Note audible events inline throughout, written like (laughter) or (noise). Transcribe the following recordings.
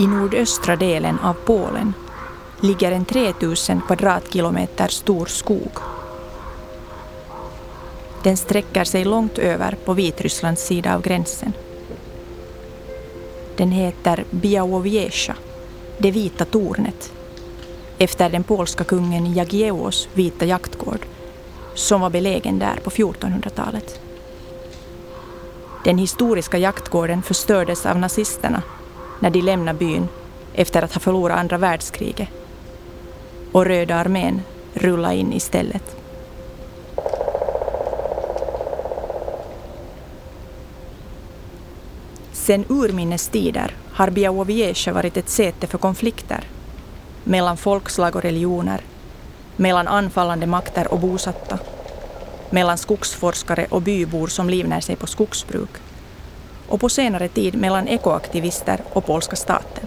I nordöstra delen av Polen ligger en 3000 kvadratkilometer stor skog. Den sträcker sig långt över på Vitrysslands sida av gränsen. Den heter Białowieża, det vita tornet, efter den polska kungen Jagiełłos vita jaktgård som var belägen där på 1400-talet. Den historiska jaktgården förstördes av nazisterna när de lämnade byn efter att ha förlorat andra världskriget. Och Röda armén rullade in istället. Sen urminnes tider har Białowieża varit ett säte för konflikter mellan folkslag och religioner, mellan anfallande makter och bosatta, mellan skogsforskare och bybor som livnär sig på skogsbruk och på senare tid mellan ekoaktivister och polska staten.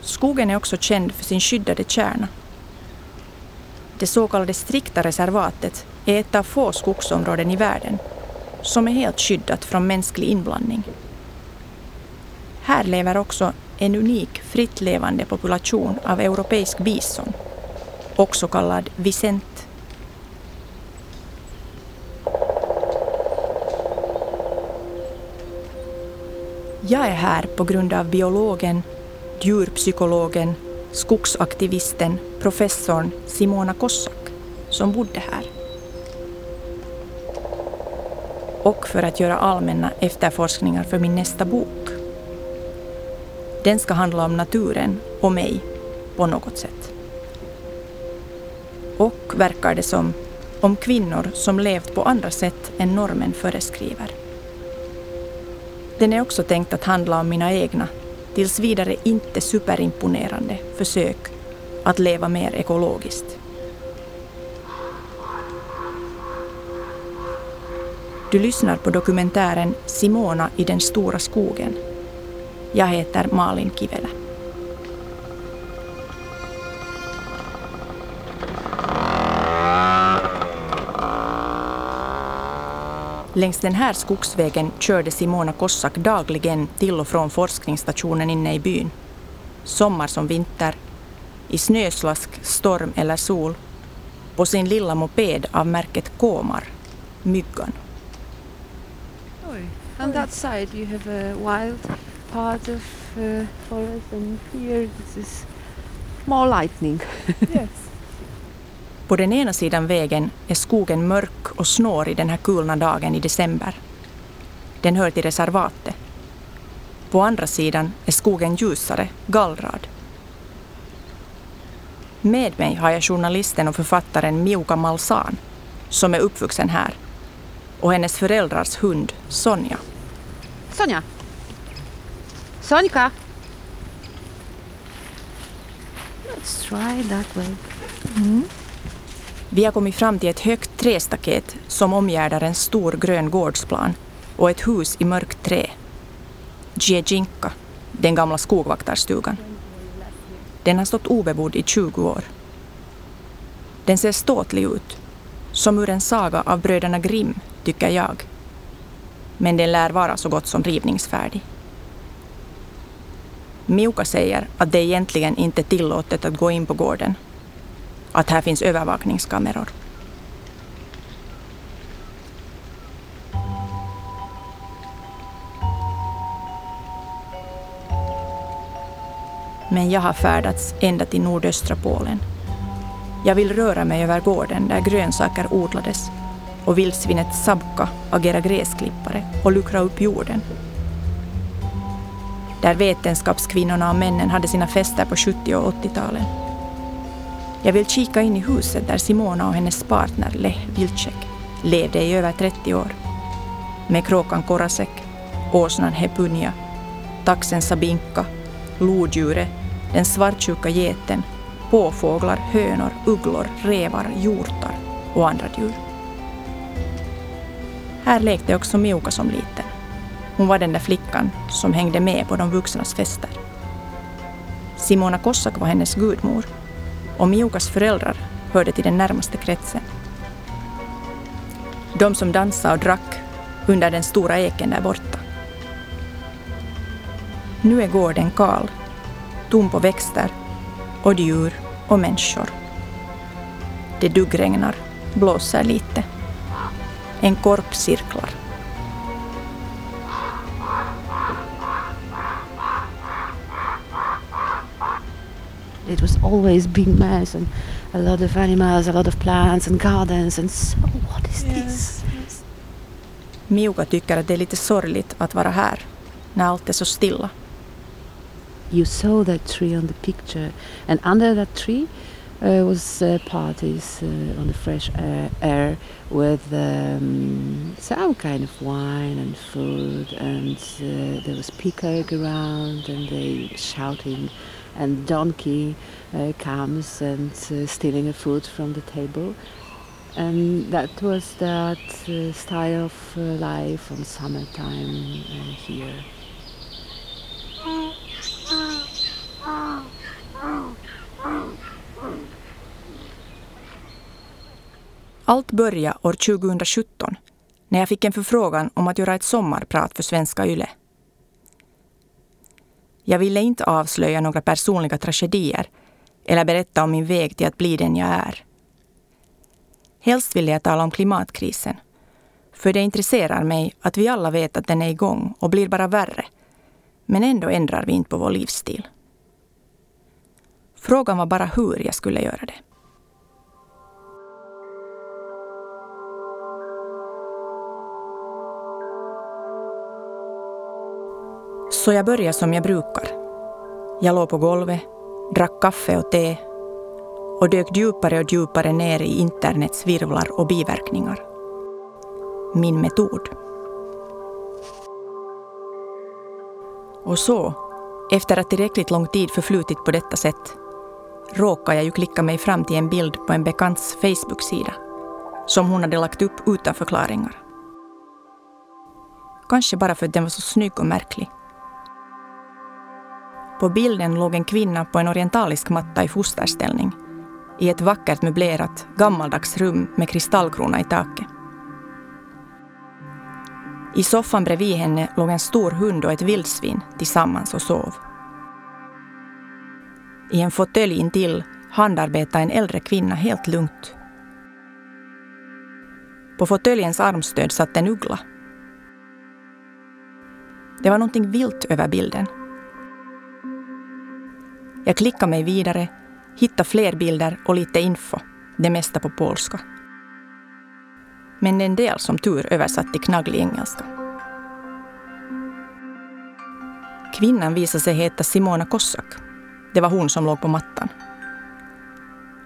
Skogen är också känd för sin skyddade kärna. Det så kallade strikta reservatet är ett av få skogsområden i världen som är helt skyddat från mänsklig inblandning. Här lever också en unik fritt levande population av europeisk bison, också kallad visent. Jag är här på grund av biologen, djurpsykologen, skogsaktivisten, professorn Simona Kossak som bodde här. Och för att göra allmänna efterforskningar för min nästa bok. Den ska handla om naturen och mig på något sätt. Och verkar det som om kvinnor som levt på andra sätt än normen föreskriver. Den är också tänkt att handla om mina egna, tills vidare inte superimponerande försök att leva mer ekologiskt. Du lyssnar på dokumentären Simona i den stora skogen. Jag heter Malin Kivelä. Längs den här skogsvägen körde Simona Kossak dagligen till och från forskningsstationen inne i byn. Sommar som vinter, i snöslask, storm eller sol, på sin lilla moped av märket Komar, Myggan. On that side you have a wild part of uh, forest and here this is more lightning. (laughs) Yes. På den ena sidan vägen är skogen mörk och snårig den här kulna dagen i december. Den hör till reservatet. På andra sidan är skogen ljusare, gallrad. Med mig har jag journalisten och författaren Miuka Malsan, som är uppvuxen här, och hennes föräldrars hund Sonja. Sonja! Sonika! Let's try that way. Vi har kommit fram till ett högt trästaket som omgärdar en stor grön gårdsplan och ett hus i mörkt trä. Giejinka, den gamla skogvaktarstugan. Den har stått obebodd i 20 år. Den ser ståtlig ut, som ur en saga av bröderna Grimm, tycker jag. Men den lär vara så gott som rivningsfärdig. Miuka säger att det egentligen inte är tillåtet att gå in på gården att här finns övervakningskameror. Men jag har färdats ända till nordöstra Polen. Jag vill röra mig över gården där grönsaker odlades och vildsvinet Sabka agera gräsklippare och luckra upp jorden. Där vetenskapskvinnorna och männen hade sina fester på 70 och 80-talen. Jag vill kika in i huset där Simona och hennes partner Lech Vilcek levde i över 30 år. Med kråkan Korasek, åsnan Hepunia, taxen Sabinka, lodjuret, den svartsjuka geten, påfåglar, hönor, ugglor, rävar, hjortar och andra djur. Här lekte också Miuka som liten. Hon var den där flickan som hängde med på de vuxnas fester. Simona Kossak var hennes gudmor och Miukas föräldrar hörde till den närmaste kretsen. De som dansade och drack under den stora eken där borta. Nu är gården kal, tom på växter och djur och människor. Det duggregnar, blåser lite. En korp cirklar. It was always big mess and a lot of animals, a lot of plants and gardens and so what is this? Miuka tycker att det är lite sorgligt att vara här när allt är så stilla. You saw that tree on the picture and under that tree uh, was uh, parties uh, on the fresh air, air with um, some kind of wine and food and uh, there was peacock around and they shouting and donkey uh, comes and uh, stealing food from the table and that was that uh, style of uh, life on summertime uh, here. Allt började år 2017 när jag fick en förfrågan om att göra ett sommarprat för Svenska Yle. Jag ville inte avslöja några personliga tragedier eller berätta om min väg till att bli den jag är. Helst ville jag tala om klimatkrisen. För det intresserar mig att vi alla vet att den är igång och blir bara värre. Men ändå ändrar vi inte på vår livsstil. Frågan var bara hur jag skulle göra det. Så jag började som jag brukar. Jag låg på golvet, drack kaffe och te och dök djupare och djupare ner i internets virvlar och biverkningar. Min metod. Och så, efter att tillräckligt lång tid förflutit på detta sätt, råkade jag ju klicka mig fram till en bild på en bekants Facebook-sida som hon hade lagt upp utan förklaringar. Kanske bara för att den var så snygg och märklig. På bilden låg en kvinna på en orientalisk matta i fosterställning i ett vackert möblerat, gammaldags rum med kristallkrona i taket. I soffan bredvid henne låg en stor hund och ett vildsvin tillsammans och sov. I en fåtölj intill handarbetade en äldre kvinna helt lugnt. På fåtöljens armstöd satt en uggla. Det var någonting vilt över bilden. Jag klickade mig vidare hittar fler bilder och lite info, det mesta på polska. Men en del som tur översatt till knagglig engelska. Kvinnan visade sig heta Simona Kossak. Det var hon som låg på mattan.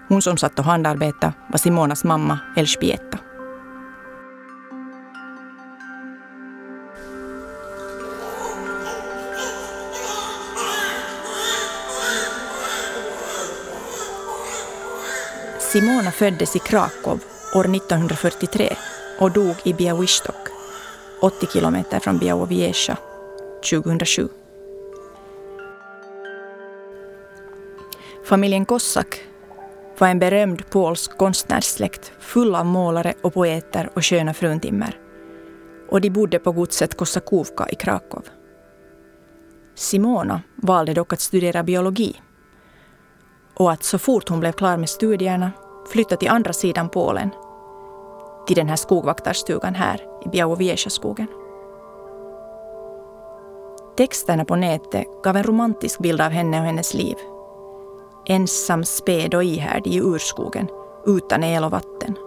Hon som satt och handarbetade var Simonas mamma Elspieta. Simona föddes i Krakow år 1943 och dog i Białystok, 80 kilometer från Białowieża, 2007. Familjen Kossak var en berömd polsk konstnärssläkt full av målare och poeter och sköna fruntimmer. Och de bodde på godset Kossakovka i Krakow. Simona valde dock att studera biologi och att så fort hon blev klar med studierna flytta till andra sidan Polen, till den här skogvaktarstugan här i Białowieża-skogen. Texterna på nätet gav en romantisk bild av henne och hennes liv. Ensam, späd och ihärdig i urskogen, utan el och vatten.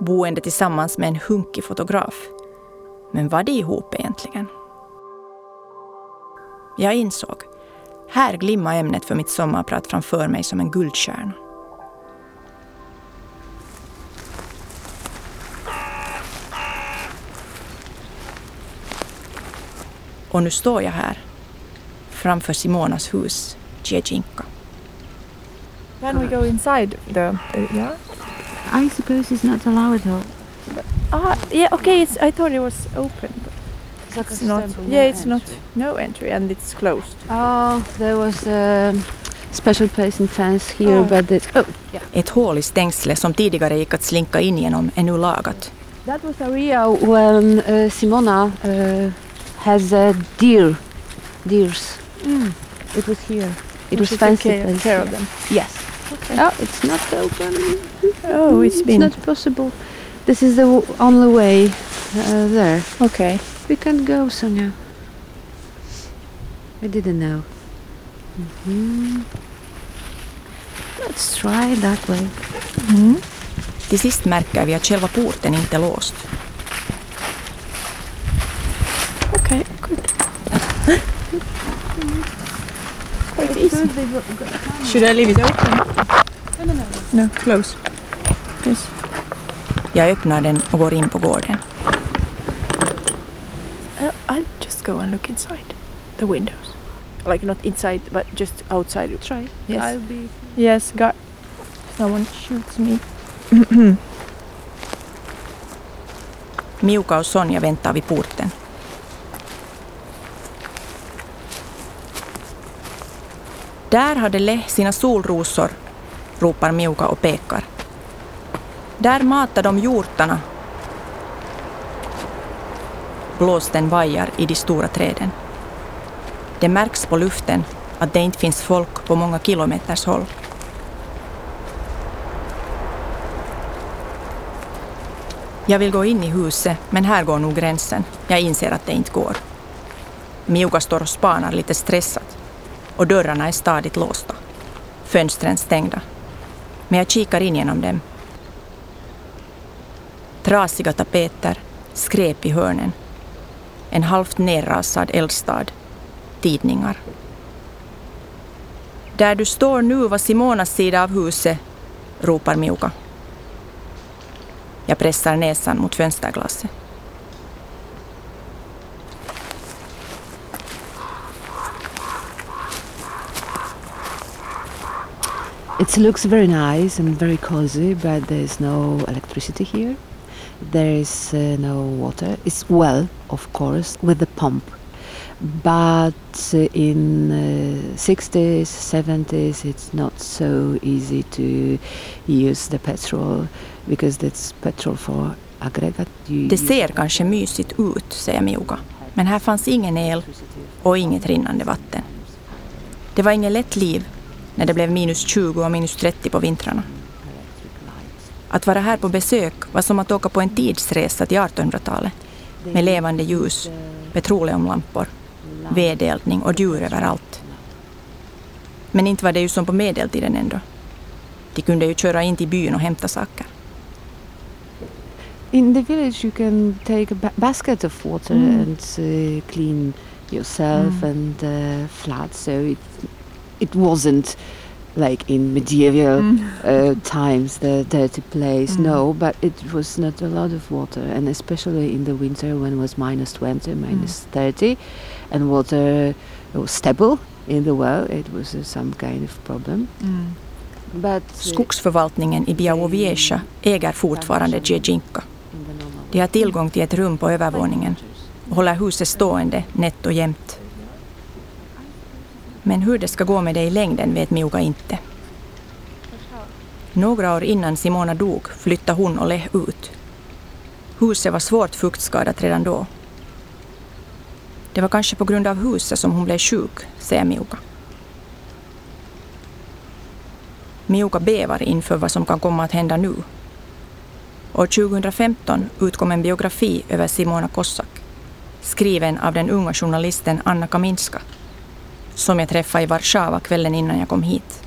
Boende tillsammans med en hunkig fotograf. Men var de ihop egentligen? Jag insåg, här glimmar ämnet för mitt sommarprat framför mig som en guldstjärna. Och nu står jag här framför Simonas hus, Dziedzinka. Can we go inside the, the yeah? I suppose it's not allowed though. Ah, yeah. Okay. It's, I thought it was open. But It's it's not. Yeah, it's not. No entry, and it's closed. Oh, there was a special place in fence here, Oh. but it's oh yeah. Ett hål i stängslet som tidigare gick att slinka in genom är nu lagat. That was area when uh, Simona uh, has a deer deers. Mm. It was here. It We was should take fancy care, place care of them. Yes. Okay. Oh, it's not open. Oh, it's been It's not possible. This is the w- only way uh, there. okay. We can't go, Sonia. I didn't know. Mhm. Let's try that way. Mm. Till sist märker vi att själva porten inte är låst. Okay, good. Quite easy. Should I leave it open? No, close. Yes. Jag öppnar den och går in på gården. Uh, I'll just go and look inside the windows. Like not inside, but just outside. Try. Yes. I'll be. Yes, God. Someone shoots me. Miuka och Sonja väntar vid porten. Där hade Leh sina solrosor, ropar Miuka och pekar. Där matar de hjortarna. Blåsten vajar i de stora träden. Det märks på luften att det inte finns folk på många kilometers håll. Jag vill gå in i huset, men här går nog gränsen. Jag inser att det inte går. Miuka står och spanar lite stressat. Och dörrarna är stadigt låsta. Fönstren stängda. Men jag kikar in genom dem. Trasiga tapeter, skräp i hörnen. En halvt nerrasad eldstad. Tidningar. Där du står nu var Simonas sida av huset, ropar Miuka. Jag pressar näsan mot fönsterglaset. It looks very nice and very cozy, but there's no electricity here. There is uh, no water. It's well, of course, with the pump. But uh, in uh, 60s, 70s, it's not so easy to use the petrol because that's petrol for aggregate. You Det ser kanske mysigt ut, säger Miuka. Men här fanns ingen el och inget rinnande vatten. Det var inget lätt liv när det blev minus 20 och minus 30 på vintrarna. Att vara här på besök var som att åka på en tidsresa till 1800-talet med levande ljus, petroleumlampor, vedeldning och djur överallt. Men inte var det ju som på medeltiden ändå. De kunde ju köra in till byn och hämta saker. In the village, you can take a ba- basket of water Mm. and uh, clean yourself Mm. and uh, flat. So it it wasn't like in medieval Mm. uh, times the dirty place. Mm. No, but it was not a lot of water, and especially in the winter when it was minus twenty, minus thirty, and water was stable in the well. It was uh, some kind of problem. Mm. But uh, Skogsförvaltningen i Białowieża äger fortfarande normal De har tillgång till ett rum på övervåningen och håller huset stående nätt och jämnt. Men hur det ska gå med det i längden vet Miuka inte. Några år innan Simona dog flyttade hon och Leh ut. Huset var svårt fuktskadat redan då. Det var kanske på grund av huset som hon blev sjuk, säger Miuka. Miuka bävar inför vad som kan komma att hända nu. År 2015 utkom en biografi över Simona Kossak, skriven av den unga journalisten Anna Kaminska, som jag träffade i Warszawa kvällen innan jag kom hit.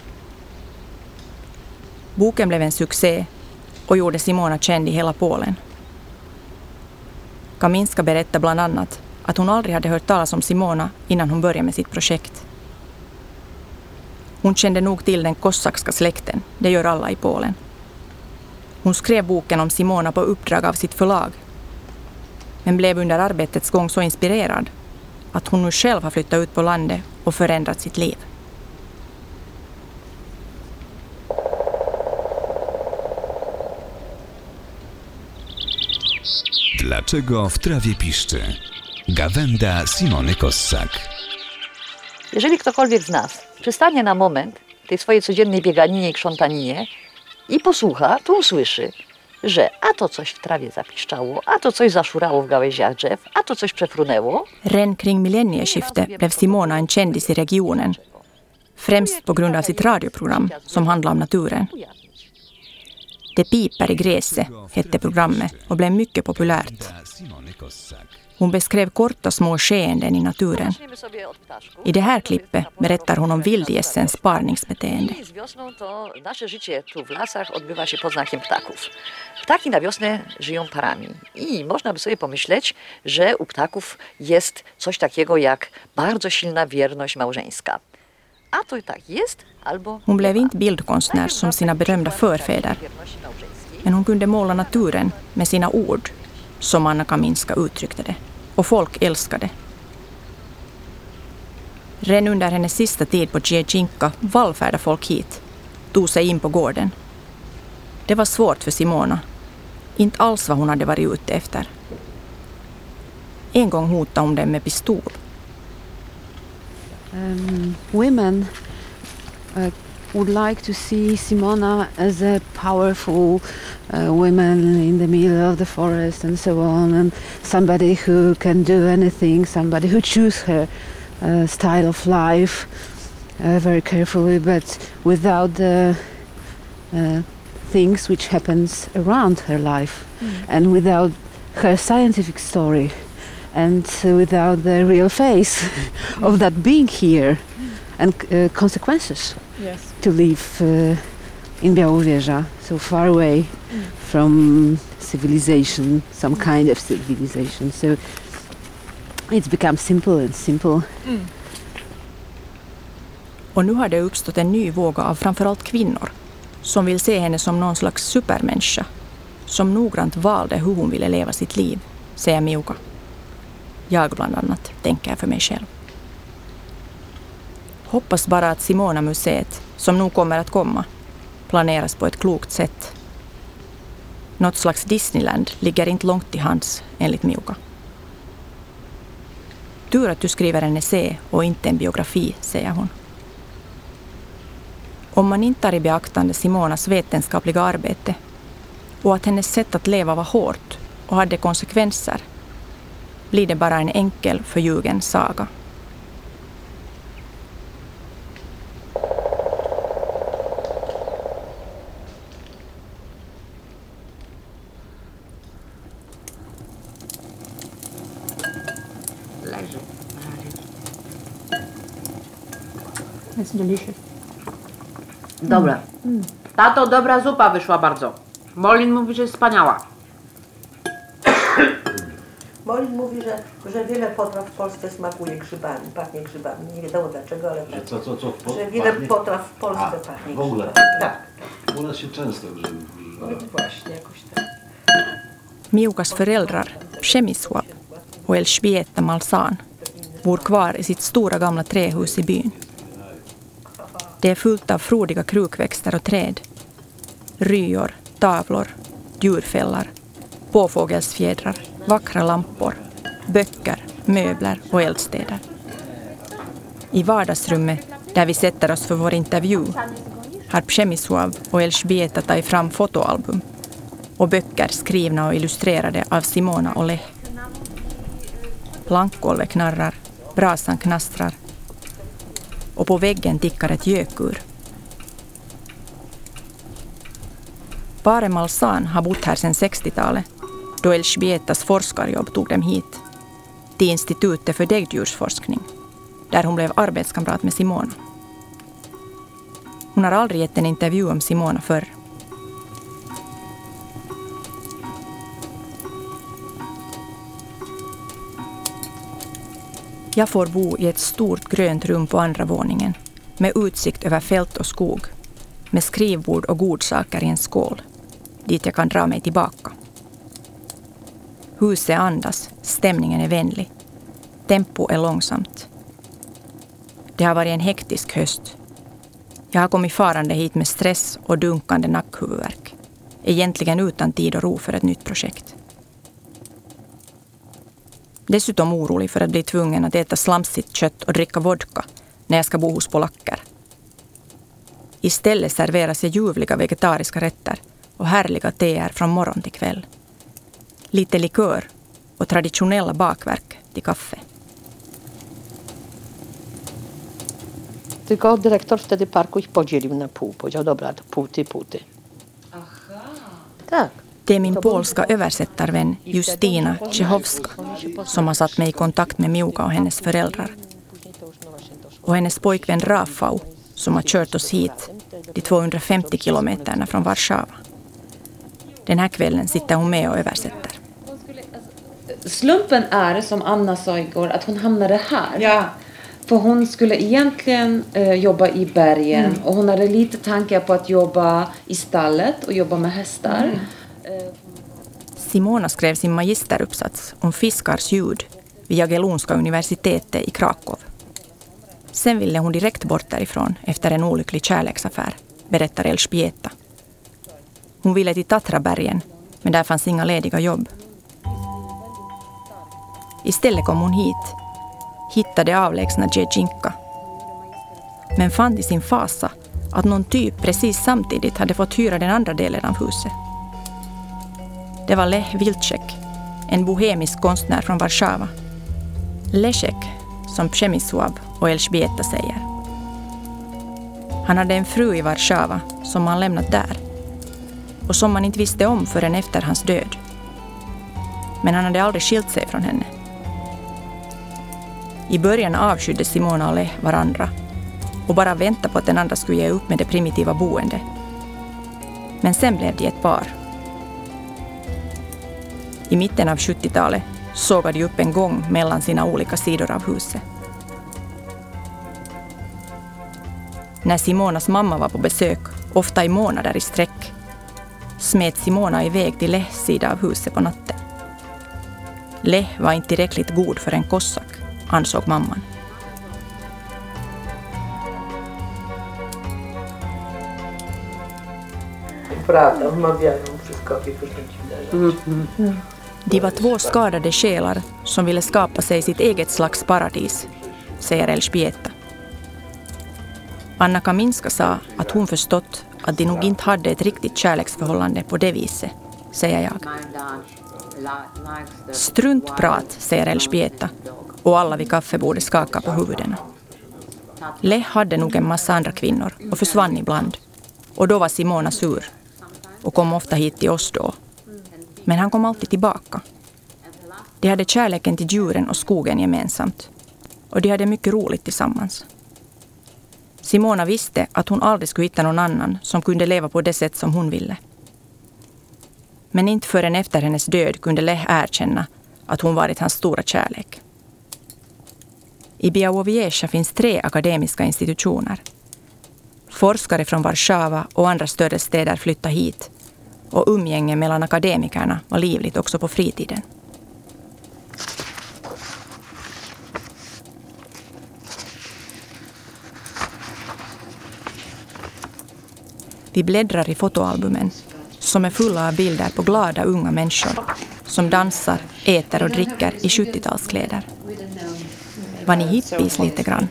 Boken blev en succé och gjorde Simona känd i hela Polen. Kaminska berättar bland annat att hon aldrig hade hört talas om Simona innan hon började med sitt projekt. Hon kände nog till den kossakska släkten, det gör alla i Polen. Hon skrev boken om Simona på uppdrag av sitt förlag. Men blev under arbetets gång så inspirerad att hon nu själv har flyttat ut på landet och förändrat sitt liv. Dlaczego w trawie piszczy? Gawenda Simony Kossak. Jeżeli ktokolwiek z nas przystanie na moment w tej swojej codziennej bieganinie i krzątaninie i posłucha, to usłyszy, że a to coś w trawie zapiszczało, a to coś zaszurało w gałęziach drzew, a to coś przefrunęło. Redan kring millennieskiftet blev Simona en kändis i regionen. Främst på grund av sitt radioprogram som handlar om naturen. Det piper i gräset hette programmet och blev mycket populärt. Hon beskrev korta små skeenden i naturen. I det här klippet berättar hon om vildgässens parningsbeteende. Ptaki na wiosnę żyją parami i można by sobie pomyśleć, że u ptaków jest coś takiego jak bardzo silna wierność małżeńska. A to tak jest albo Hon blev inte bildkonstnär som sina berömda förfäder, men hon kunde måla naturen med sina ord, som Anna Kaminska uttryckte det. Och folk älskade. Redan under hennes sista tid på Tjechinka vallfärdade folk hit, tog sig in på gården. Det var svårt för Simona. Inte alls vad hon hade varit ute efter. En gång hotade hon dem med pistol. um, women uh, would like to see Simona as a powerful uh, woman in the middle of the forest and so on, and somebody who can do anything, somebody who choose her uh, style of life uh, very carefully, but without the uh, things which happens around her life, and without her scientific story and without the real face (laughs) of that being here and uh, consequences Yes. to live uh, in Białowieża, so far away from civilization, some kind of civilization. So it's become simple and simple. Och nu har det uppstått en ny våg av framförallt kvinnor som vill se henne som någon slags supermänniska som noggrant valde hur hon ville leva sitt liv, säger Miuka. Jag bland annat, tänker för mig själv. Hoppas bara att Simona-museet, som nog kommer att komma, planeras på ett klokt sätt. Något slags Disneyland ligger inte långt till hands, enligt Miuka. Tur att du skriver en essä och inte en biografi, säger hon. Om man inte tar i beaktande Simonas vetenskapliga arbete och att hennes sätt att leva var hårt och hade konsekvenser blir det bara en enkel förljugen saga. It's delicious. Dobra. Tato, dobra zupa wyszła bardzo. Molin mówi, że jest wspaniała. Molin mówi, że, że wiele potraw w Polsce smakuje grzybami, pachnie grzybami. Nie wiadomo dlaczego, ale Że co, co, co w po, że wiele pachnie? potraw w Polsce A, pachnie w ogóle? grzybami. Tak, U nas się często grzyby no używa. właśnie jakoś tak. Miukas föräldrar, Przemysław och Elżbieta Malsan, bor kvar i sitt stora gamla trähus i byn. Det är fullt av frodiga krukväxter och träd. Ryor, tavlor, djurfällar, påfågelsfjädrar, vackra lampor, böcker, möbler och eldstäder. I vardagsrummet, där vi sätter oss för vår intervju, har Przemysław och Elżbieta tagit fram fotoalbum och böcker skrivna och illustrerade av Simona och Leh. Plankgolvet knarrar, brasan knastrar och på väggen tickar ett gökur. Paret Malsan har bott här sedan 60-talet då Elshbietas forskarjobb tog dem hit till Institutet för däggdjursforskning där hon blev arbetskamrat med Simona. Hon har aldrig gett en intervju om Simona förr. Jag får bo i ett stort grönt rum på andra våningen med utsikt över fält och skog, med skrivbord och godsaker i en skål, dit jag kan dra mig tillbaka. Huset andas, stämningen är vänlig. Tempo är långsamt. Det har varit en hektisk höst. Jag har kommit farande hit med stress och dunkande nackhuvudvärk. Egentligen utan tid och ro för ett nytt projekt. Dessutom orolig för att bli tvungen att äta slamsigt kött och dricka vodka när jag ska bo hos polacker. Istället serveras jag ljuvliga vegetariska rätter och härliga teer från morgon till kväll. Lite likör och traditionella bakverk till kaffe. Tylko dyrektor wtedy parku ich podzielił na pół. Powiedział, dobra, to pół ty, pół ty. Tak. Det är min polska översättarvän Justina Czehovska som har satt mig i kontakt med Miuka och hennes föräldrar. Och hennes pojkvän Rafał som har kört oss hit, de 250 kilometerna från Warszawa. Den här kvällen sitter hon med och översätter. Slumpen är, som Anna sa igår, att hon hamnade här. Ja. För hon skulle egentligen eh, jobba i bergen och hon hade lite tankar på att jobba i stallet och jobba med hästar. Simona skrev sin magisteruppsats om fiskars ljud vid Jagellonska universitetet i Krakow. Sen ville hon direkt bort därifrån efter en olycklig kärleksaffär, berättar Elspieta. Hon ville till Tatrabergen, men där fanns inga lediga jobb. Istället kom hon hit, hittade avlägsna Djedjinka. Men fann till sin fasa att någon typ precis samtidigt hade fått hyra den andra delen av huset. Det var Lech Wilczek, en bohemisk konstnär från Warszawa. Leszek, som Przemysław och Elżbieta säger. Han hade en fru i Warszawa som han lämnat där och som man inte visste om förrän efter hans död. Men han hade aldrig skilt sig från henne. I början avskydde Simona och Lech varandra och bara väntade på att den andra skulle ge upp med det primitiva boendet. Men sen blev de ett par. I mitten av 70-talet sågade de upp en gång mellan sina olika sidor av huset. När Simonas mamma var på besök, ofta i månader i sträck, smet Simona iväg till Lehs sida av huset på natten. Leh var inte tillräckligt god för en kossak, ansåg mamman. Prawda, wmawiają wszystko i później de var två skadade själar som ville skapa sig sitt eget slags paradis, säger Elżbieta. Anna Kaminska sa att hon förstått att de nog inte hade ett riktigt kärleksförhållande på det viset, säger jag. Struntprat, säger Elżbieta och alla vid kaffebordet skakar på huvudena. Leh hade nog en massa andra kvinnor och försvann ibland. Och då var Simona sur och kom ofta hit till oss då. Men han kom alltid tillbaka. De hade kärleken till djuren och skogen gemensamt. Och de hade mycket roligt tillsammans. Simona visste att hon aldrig skulle hitta någon annan som kunde leva på det sätt som hon ville. Men inte förrän efter hennes död kunde Leh erkänna att hon varit hans stora kärlek. I Białowieża finns tre akademiska institutioner. Forskare från Warszawa och andra större städer flyttade hit och umgänge mellan akademikerna var livligt också på fritiden. Vi bläddrar i fotoalbumen som är fulla av bilder på glada unga människor som dansar, äter och dricker i 70-talskläder. Var ni hippies lite grann?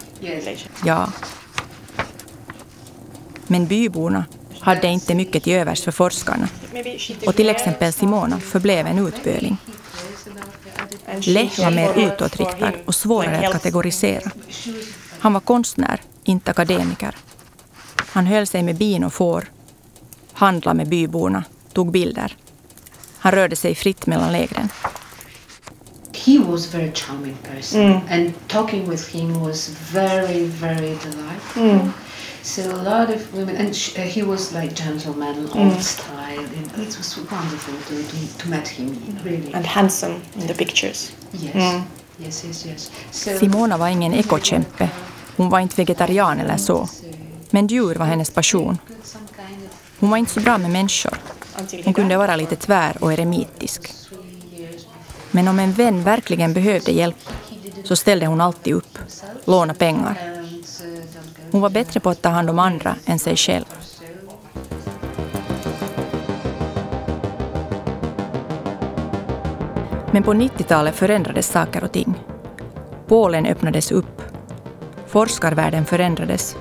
Ja. Men byborna hade inte mycket till övers för forskarna. Och till exempel Simona förblev en utböling. Lech var mer utåtriktad och svårare att kategorisera. Han var konstnär, inte akademiker. Han höll sig med bin och får, handlade med byborna, tog bilder. Han rörde sig fritt mellan lägren. He was a very charming person, and talking with him was very, very delightful. So a lot of women, and sh- uh, he was like gentleman, old style, and it was wonderful to to, to meet him. Really, And handsome in the pictures. yes, yes, yes, yes. So Simona var ingen ekokämpe. Hon var inte vegetarian eller så. Men djur var hennes passion. Hon var inte så bra med människor. Hon kunde vara lite tvär och eremitisk. Men om en vän verkligen behövde hjälp så ställde hon alltid upp, låna pengar. and uh, don't go. Hon var bättre på att ta hand om andra än sig själv. Men på 90-talet förändrades saker och ting. Polen öppnades upp. Forskarvärlden förändrades.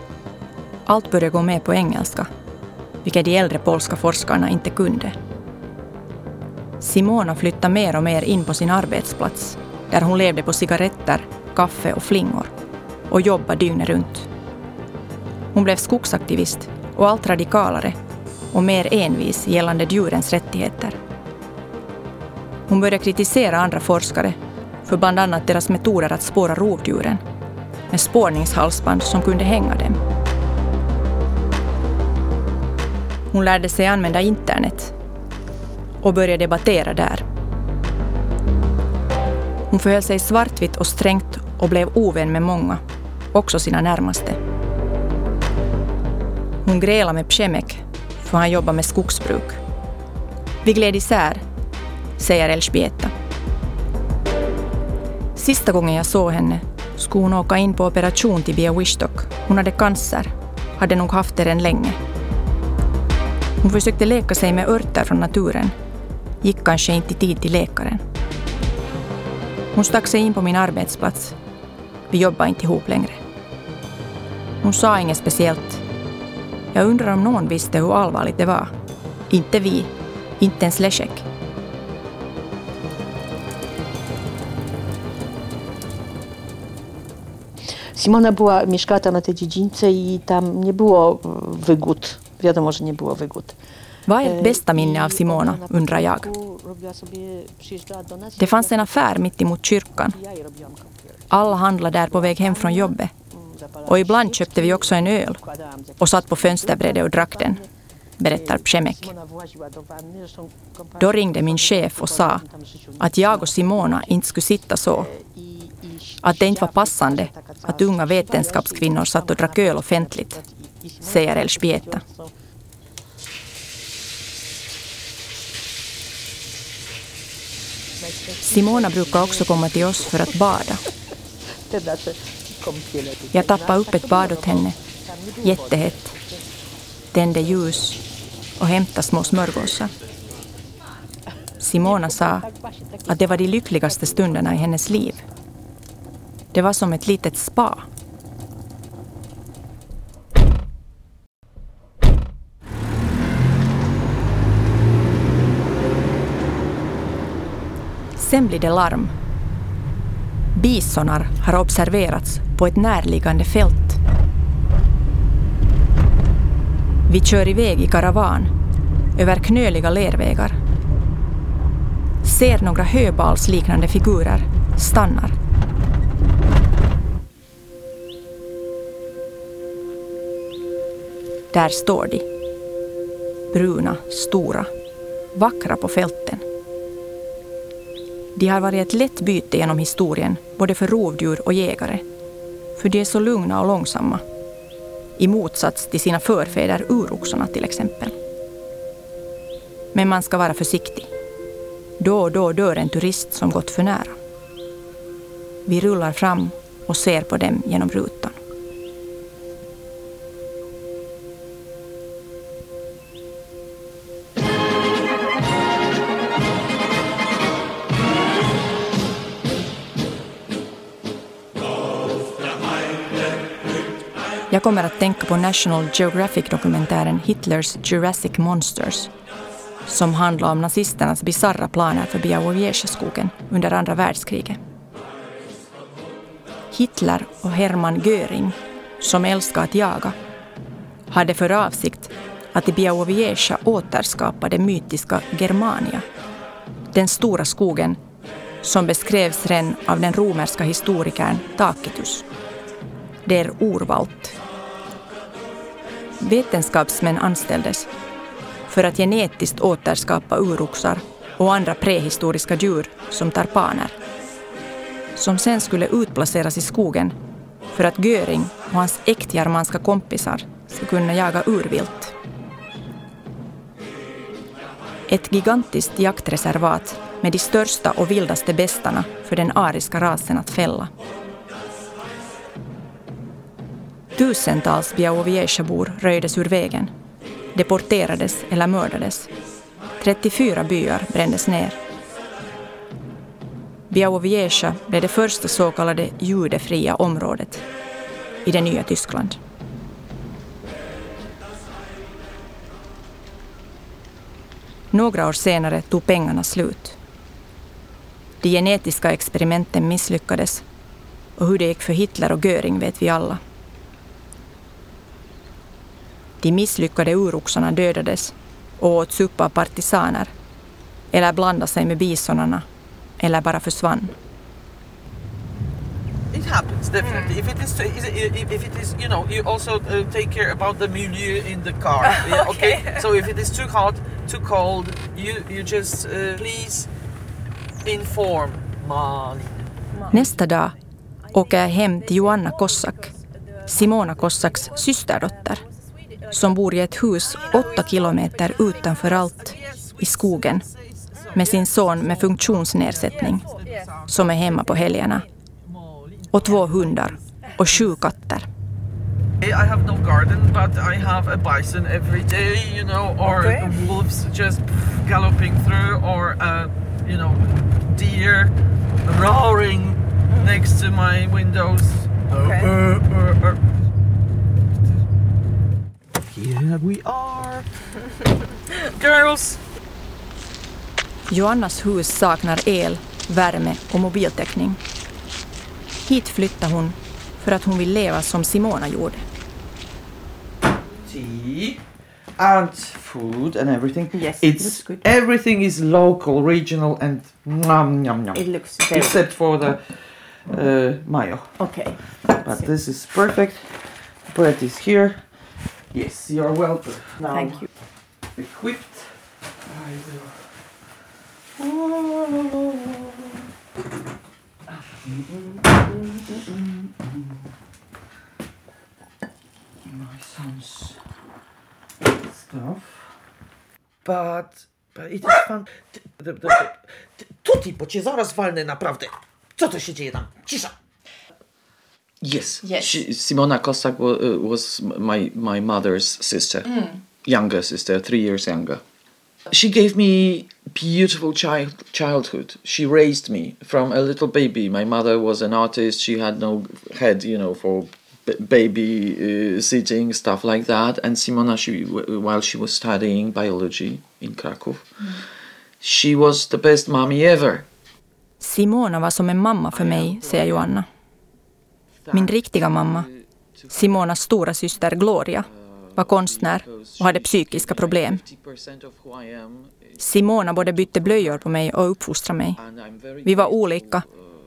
Allt började gå med på engelska. vilket de äldre polska forskarna inte kunde. Simona flyttade mer och mer in på sin arbetsplats där hon levde på cigaretter, kaffe och flingor och jobbade dygnet runt. Hon blev skogsaktivist och allt radikalare och mer envis gällande djurens rättigheter. Hon började kritisera andra forskare för bland annat deras metoder att spåra rovdjuren med spårningshalsband som kunde hänga dem. Hon lärde sig använda internet och började debattera där. Hon förhöll sig svartvitt och strängt och blev ovän med många, också sina närmaste. Hon grälade med Pshemek för han jobbar med skogsbruk. Vi gled isär, säger Elżbieta. Sista gången jag såg henne skulle hon åka in på operation till Białystok. Hon hade cancer, hade nog haft det redan länge. Hon försökte läka sig med örter från naturen, gick kanske inte i tid till läkaren. Hon stack sig in på min arbetsplats. Vi jobbade inte ihop längre. Hon sa inget speciellt. Jag undrar om någon visste hur allvarligt det var. Inte vi, inte ens Leszek. Simona była, mieszkała tam na tej dziedzińce i tam nie było wygód. Wiadomo, że nie było wygód. Vad är bästa minne av Simona, undrar jag. Det fanns en affär mitt emot kyrkan. Alla handlade där på väg hem från jobbet. Och ibland köpte vi också en öl och satt på fönsterbrädet och drack den, berättar Pszemek. Då ringde min chef och sa att jag och Simona inte skulle sitta så. Att det inte var passande att unga vetenskapskvinnor satt och drack öl offentligt, säger Elspieta. Simona brukar också komma till oss för att bada. Jag tappade upp ett bad åt henne, jättehett, tände ljus och hämtade små smörgåsar. Simona sa att det var de lyckligaste stunderna i hennes liv. Det var som ett litet spa. Sen blir det larm. Bisonar har observerats på ett närliggande fält. Vi kör iväg i karavan över knöliga lervägar. Ser några höbalsliknande figurer, stannar. Där står de. Bruna, stora, vackra på fälten. De har varit ett lätt byte genom historien, både för rovdjur och jägare. För de är så lugna och långsamma. I motsats till sina förfäder uroxarna till exempel. Men man ska vara försiktig. Då och då dör en turist som gått för nära. Vi rullar fram och ser på dem genom rutan. Kommer att tänka på National Geographic-dokumentären Hitlers Jurassic Monsters som handlar om nazisternas bisarra planer för Białowieża-skogen under andra världskriget. Hitler och Hermann Göring, som älskar att jaga, hade för avsikt att i Białowieża återskapa det mytiska Germania, den stora skogen som beskrevs redan av den romerska historikern Tacitus. Der Urwald. Vetenskapsmän anställdes för att genetiskt återskapa uroxar och andra prehistoriska djur som tarpaner som sen skulle utplaceras i skogen för att Göring och hans äktgermanska kompisar skulle kunna jaga urvilt. Ett gigantiskt jaktreservat med de största och vildaste bestarna för den ariska rasen att fälla. Tusentals Białowieżabor röjdes ur vägen, deporterades eller mördades. 34 byar brändes ner. Białowieża blev det första så kallade judefria området i det nya Tyskland. Några år senare tog pengarna slut. De genetiska experimenten misslyckades och hur det gick för Hitler och Göring vet vi alla. De misslyckade uroxarna dödades och åts upp av partisaner eller blandade sig med bisonarna eller bara försvann. It happens definitely. If it is, if it is, you know, you also uh, take care about the milieu in the car. (laughs) yeah, okay. So if it is too hot, too cold, you you just uh, please inform Malin. Nästa dag åker jag hem till Joanna Kossak, Simona Kossaks systerdotter, som bor i ett hus åtta kilometer utanför allt i skogen med sin son med funktionsnedsättning som är hemma på helgerna och två hundar och sju katter. I have no garden, but I have a bison every day, you know, or Okay. wolves just galloping through, or uh, you know, deer roaring next to my windows. Okay. Uh, uh, uh. Here we are, (laughs) girls. Joannas hus saknar el, värme och mobiltäckning. Hit flyttar hon för att hon vill leva som Simona gjorde. tea and food and everything. Yes, it it's looks good. everything is local, regional, and nom nom nom. It looks very except for the uh, mayo. Okay. But this is perfect. Bread is here. Yes, you're welcome. Now Thank you. Equipped. I will. My son's stuff. But, but it is fun. Tuti, bo cię zaraz walnę naprawdę. Co to się dzieje tam? Cisza! Yes. Yes. She, Simona Kossak was, uh, was my, my mother's sister, younger sister, three years younger. She gave me beautiful child childhood. She raised me from a little baby. My mother was an artist. She had no head, you know, for baby uh, sitting stuff like that. And Simona, she w- while she was studying biology in Krakow, she was the best mommy ever. Simona var som en mamma för mig, säger Joanna. Min riktiga mamma, Simonas stora syster Gloria, var konstnär och hade psykiska problem. Simona både bytte blöjor på mig och uppfostrade mig. Vi var olika,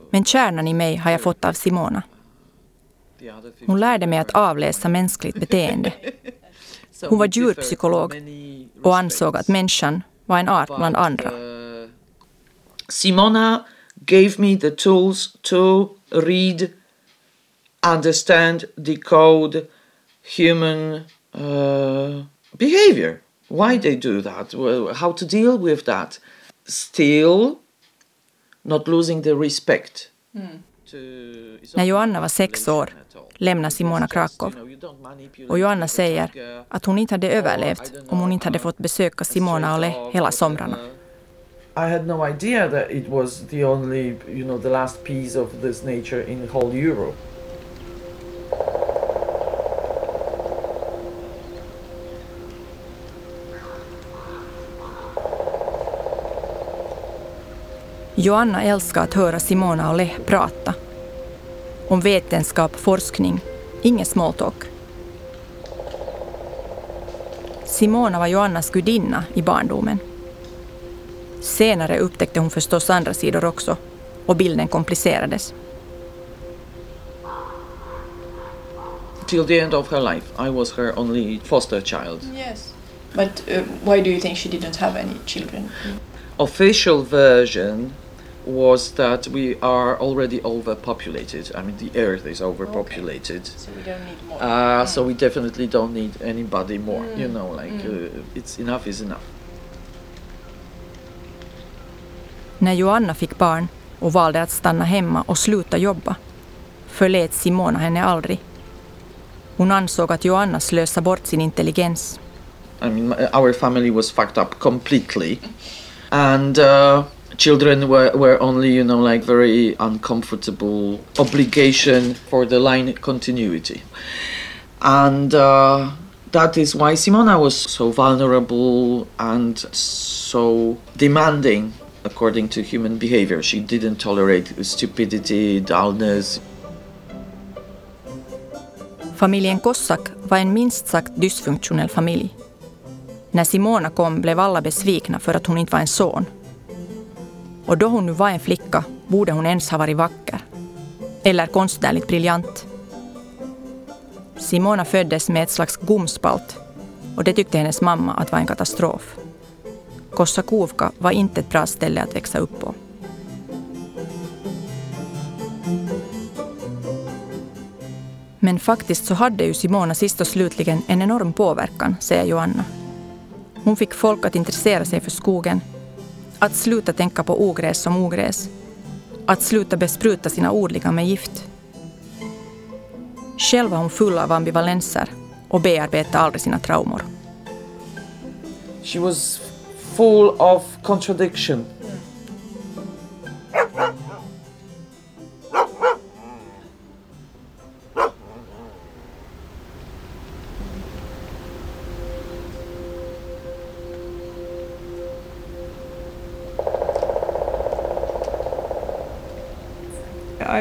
men kärnan i mig har jag fått av Simona. Hon lärde mig att avläsa mänskligt beteende. Hon var djurpsykolog och ansåg att människan var en art bland andra. Simona gav mig the tools to read, understand, decode human uh, behavior. Why they do that, how to deal with that. Still, not losing the respect. to- it's När Joanna var sex år lämnade Simona Krakow. Och Joanna säger uh, att hon inte hade överlevt om hon inte hade fått besöka Simona och Le hela somrarna. I had no idea that it was the only, you know, the last piece of this nature in whole Europe. Joanna älskar att höra Simona och Leh prata. Om vetenskap, forskning, inget small talk. Simona var Joannas gudinna i barndomen. Senare upptäckte hon förstås andra sidor också och bilden komplicerades. Till the end of her life, I was her only foster child. Yes. But uh, why do you think she didn't have any children? Official version was that we are already overpopulated. I mean, the Earth is overpopulated. So we don't need more. Uh, so we definitely don't need anybody more. You know, like uh, it's enough is enough. När Joanna fick barn och valde att stanna hemma och sluta jobba förlät Simona henne aldrig. Hon ansåg att Joanna slösade bort sin intelligens. I mean, my- our family was fucked up completely, and uh, children were, were only, you know, like very uncomfortable obligation for the line continuity. And uh, That is why Simona was so vulnerable and so demanding according to human behavior. She didn't tolerate stupidity, dullness. Familjen Kossak var en minst sagt dysfunktionell familj. När Simona kom blev alla besvikna för att hon inte var en son. Och då hon nu var en flicka borde hon ens ha varit vacker. Eller konstnärligt briljant. Simona föddes med ett slags gomspalt och det tyckte hennes mamma att var en katastrof. Kossakovka var inte ett bra ställe att växa upp på. Men faktiskt så hade ju Simona sist och slutligen en enorm påverkan, säger Joanna. Hon fick folk att intressera sig för skogen, att sluta tänka på ogräs som ogräs, att sluta bespruta sina odlingar med gift. Själv var hon full av ambivalenser och bearbetade aldrig sina traumor. She was full of contradiction.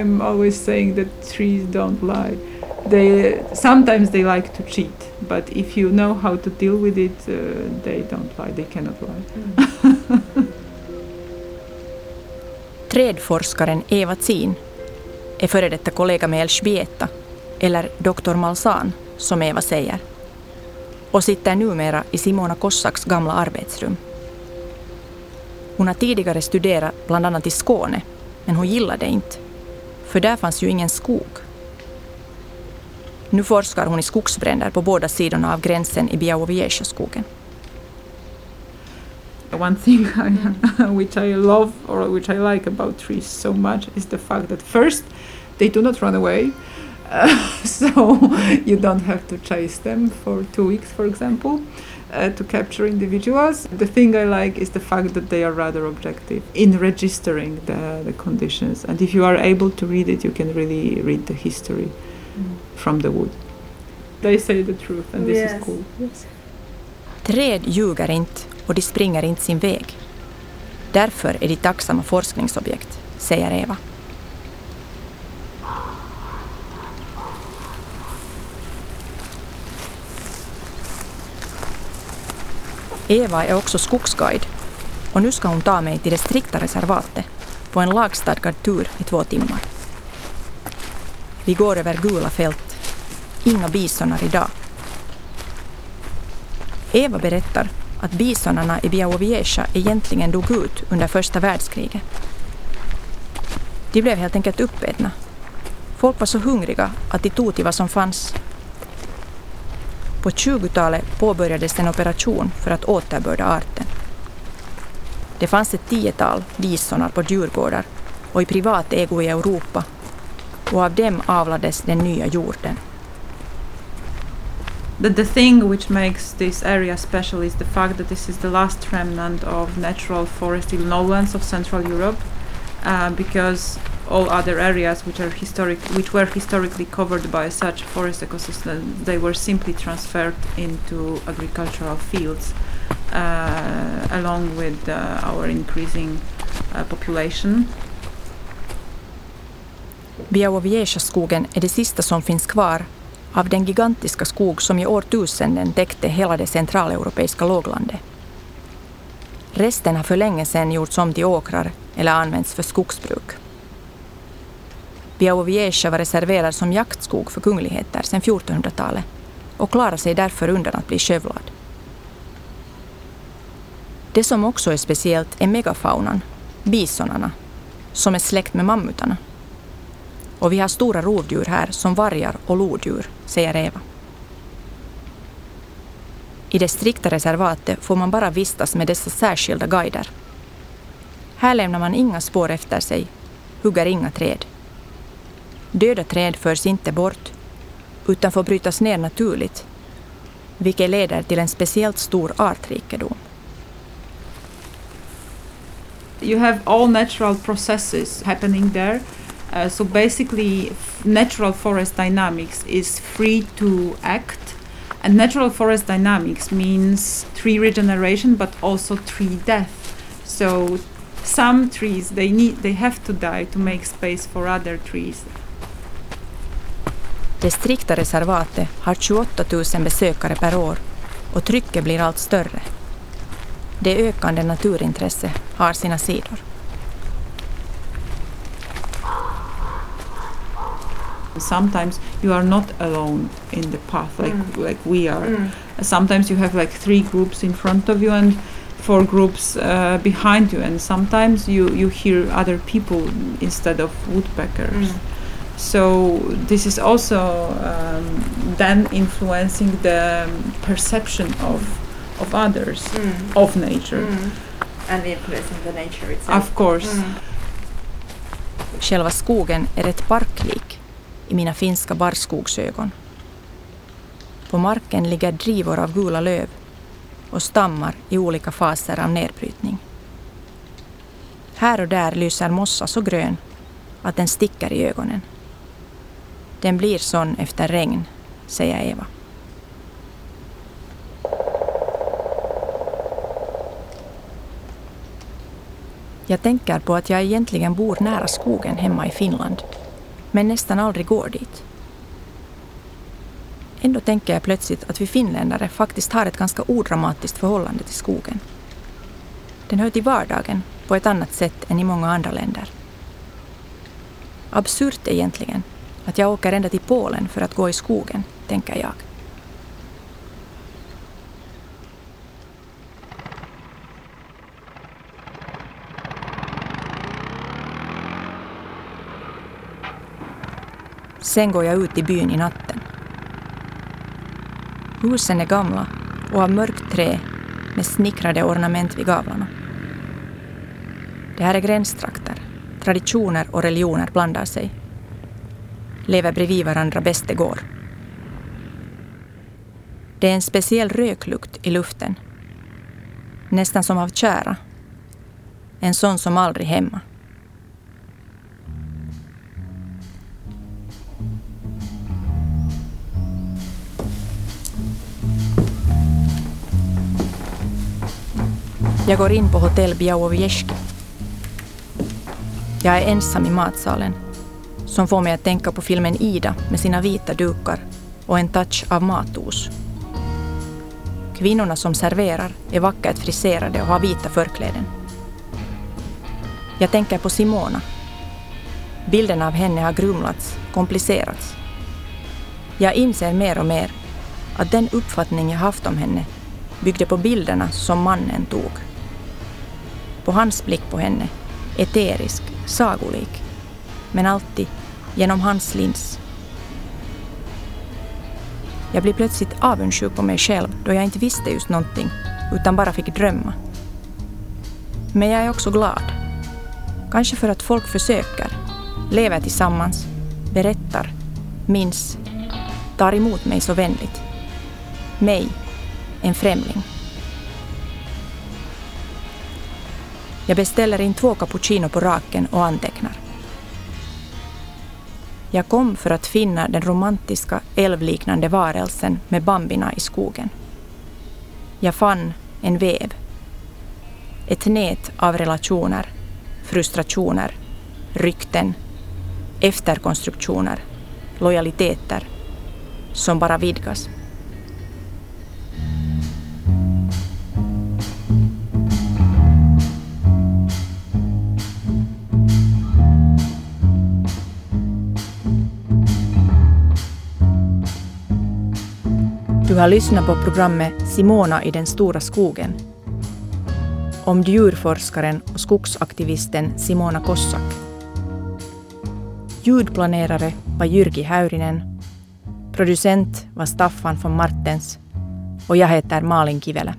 I'm always saying that trees don't lie. They sometimes they like to cheat, but if you know how to deal with it, uh, they don't lie. They cannot lie. (laughs) Trädforskaren Eva Zin är före detta kollega med Elżbieta, eller Dr. Malsan, som Eva säger, och sitter numera i Simona Kossaks gamla arbetsrum. Hon har tidigare studerat bland annat i Skåne, men hon gillade det inte, för där fanns ju ingen skog. Nu forskar hon i skogsbränder på båda sidorna av gränsen i Białowieża-skogen. One thing I, (laughs) which I love or which I like about trees so much is the fact that first they do not run away. Uh, (laughs) so (laughs) you don't have to chase them for two weeks, for example, uh, to capture individuals. The thing I like is the fact that they are rather objective in registering the, the conditions. And if you are able to read it, you can really read the history from the wood. They say the truth, and this Yes. is cool. Yes. Träd ljuger inte och de springer inte sin väg. Därför är de tacksamma forskningsobjekt, säger Eva. Eva är också skogsguide och nu ska hon ta mig till det strikta reservatet på en lagstadgad tur i två timmar. Vi går över gula fält. Inga bisonar idag. Eva berättar att bisonarna i Białowieża egentligen dog ut under första världskriget. De blev helt enkelt uppätna. Folk var så hungriga att de tog till vad som fanns. På 20-talet påbörjades en operation för att återbörda arten. Det fanns ett tiotal bisonar på djurgårdar och i privat ägo i Europa och av dem avlades den nya jorden. The, the thing which makes this area special is the fact that this is the last remnant of natural forested lowlands of Central Europe, uh, because all other areas which are historic, which were historically covered by such forest ecosystem, they were simply transferred into agricultural fields, uh, along with uh, our increasing uh, population. Białowieża-skogen är det sista som finns kvar av den gigantiska skog som i årtusenden täckte hela det centraleuropeiska låglandet. Resten har för länge sedan gjorts om till åkrar eller använts för skogsbruk. Białowieża var reserverad som jaktskog för kungligheter sedan 1400-talet och klarar sig därför undan att bli skövlad. Det som också är speciellt är megafaunan, bisonarna, som är släkt med mammutarna. Och vi har stora rovdjur här som vargar och lodjur, säger Eva. I det strikta reservatet får man bara vistas med dessa särskilda guider. Här lämnar man inga spår efter sig, hugger inga träd. Döda träd förs inte bort, utan får brytas ner naturligt, vilket leder till en speciellt stor artrikedom. you have all natural processes happening there. Uh, so basically, natural forest dynamics is free to act And natural forest dynamics means tree regeneration, but also tree death. So some trees they need they have to die to make space for other trees. Det strikta reservatet har 28 000 besökare per år och trycket blir allt större. Det ökande naturintresse har sina sidor. Sometimes you are not alone in the path like Mm. like we are. Mm. Sometimes you have like three groups in front of you and four groups uh, behind you, and sometimes you you hear other people instead of woodpeckers. Mm. So this is also um, then influencing the perception of of others Mm. of nature. Mm. And influencing the nature itself. Of course. Mm. Själva skogen är ett parklik i mina finska barrskogsögon. På marken ligger drivor av gula löv och stammar i olika faser av nedbrytning. Här och där lyser mossa så grön att den sticker i ögonen. Den blir sån efter regn, säger Eva. Jag tänker på att jag egentligen bor nära skogen hemma i Finland, men nästan aldrig går dit. Ändå tänker jag plötsligt att vi finländare faktiskt har ett ganska odramatiskt förhållande till skogen. Den hör till vardagen på ett annat sätt än i många andra länder. Absurt egentligen att jag åker ända till Polen för att gå i skogen, tänker jag. Sen går jag ut i byn i natten. Husen är gamla och av mörkt trä med snickrade ornament vid gavlarna. Det här är gränstrakter. Traditioner och religioner blandar sig. Lever bredvid varandra bäst det går. Det är en speciell röklukt i luften. Nästan som av tjära. En sån som aldrig hemma. Jag går in på hotell Białowieski. Jag är ensam i matsalen, som får mig att tänka på filmen Ida med sina vita dukar och en touch av matos. Kvinnorna som serverar är vackert friserade och har vita förkläden. Jag tänker på Simona. Bilden av henne har grumlats, komplicerats. Jag inser mer och mer att den uppfattning jag haft om henne byggde på bilderna som mannen tog. På hans blick på henne, eterisk, sagolik, men alltid genom hans lins. Jag blir plötsligt avundsjuk på mig själv då jag inte visste just någonting, utan bara fick drömma. Men jag är också glad. Kanske för att folk försöker, lever tillsammans, berättar, minns, tar emot mig så vänligt. Mig, en främling. Jag beställer in två cappuccino på raken och antecknar. Jag kom för att finna den romantiska älvliknande varelsen med bambina i skogen. Jag fann en väv. Ett nät av relationer, frustrationer, rykten, efterkonstruktioner, lojaliteter som bara vidgas. Har lyssnat på programmet Simona i den stora skogen om djurforskaren och skogsaktivisten Simona Kossak. Ljudplanerare var Jyrki Häyrinen, producent var Staffan von Martens och jag heter Malin Kivelä.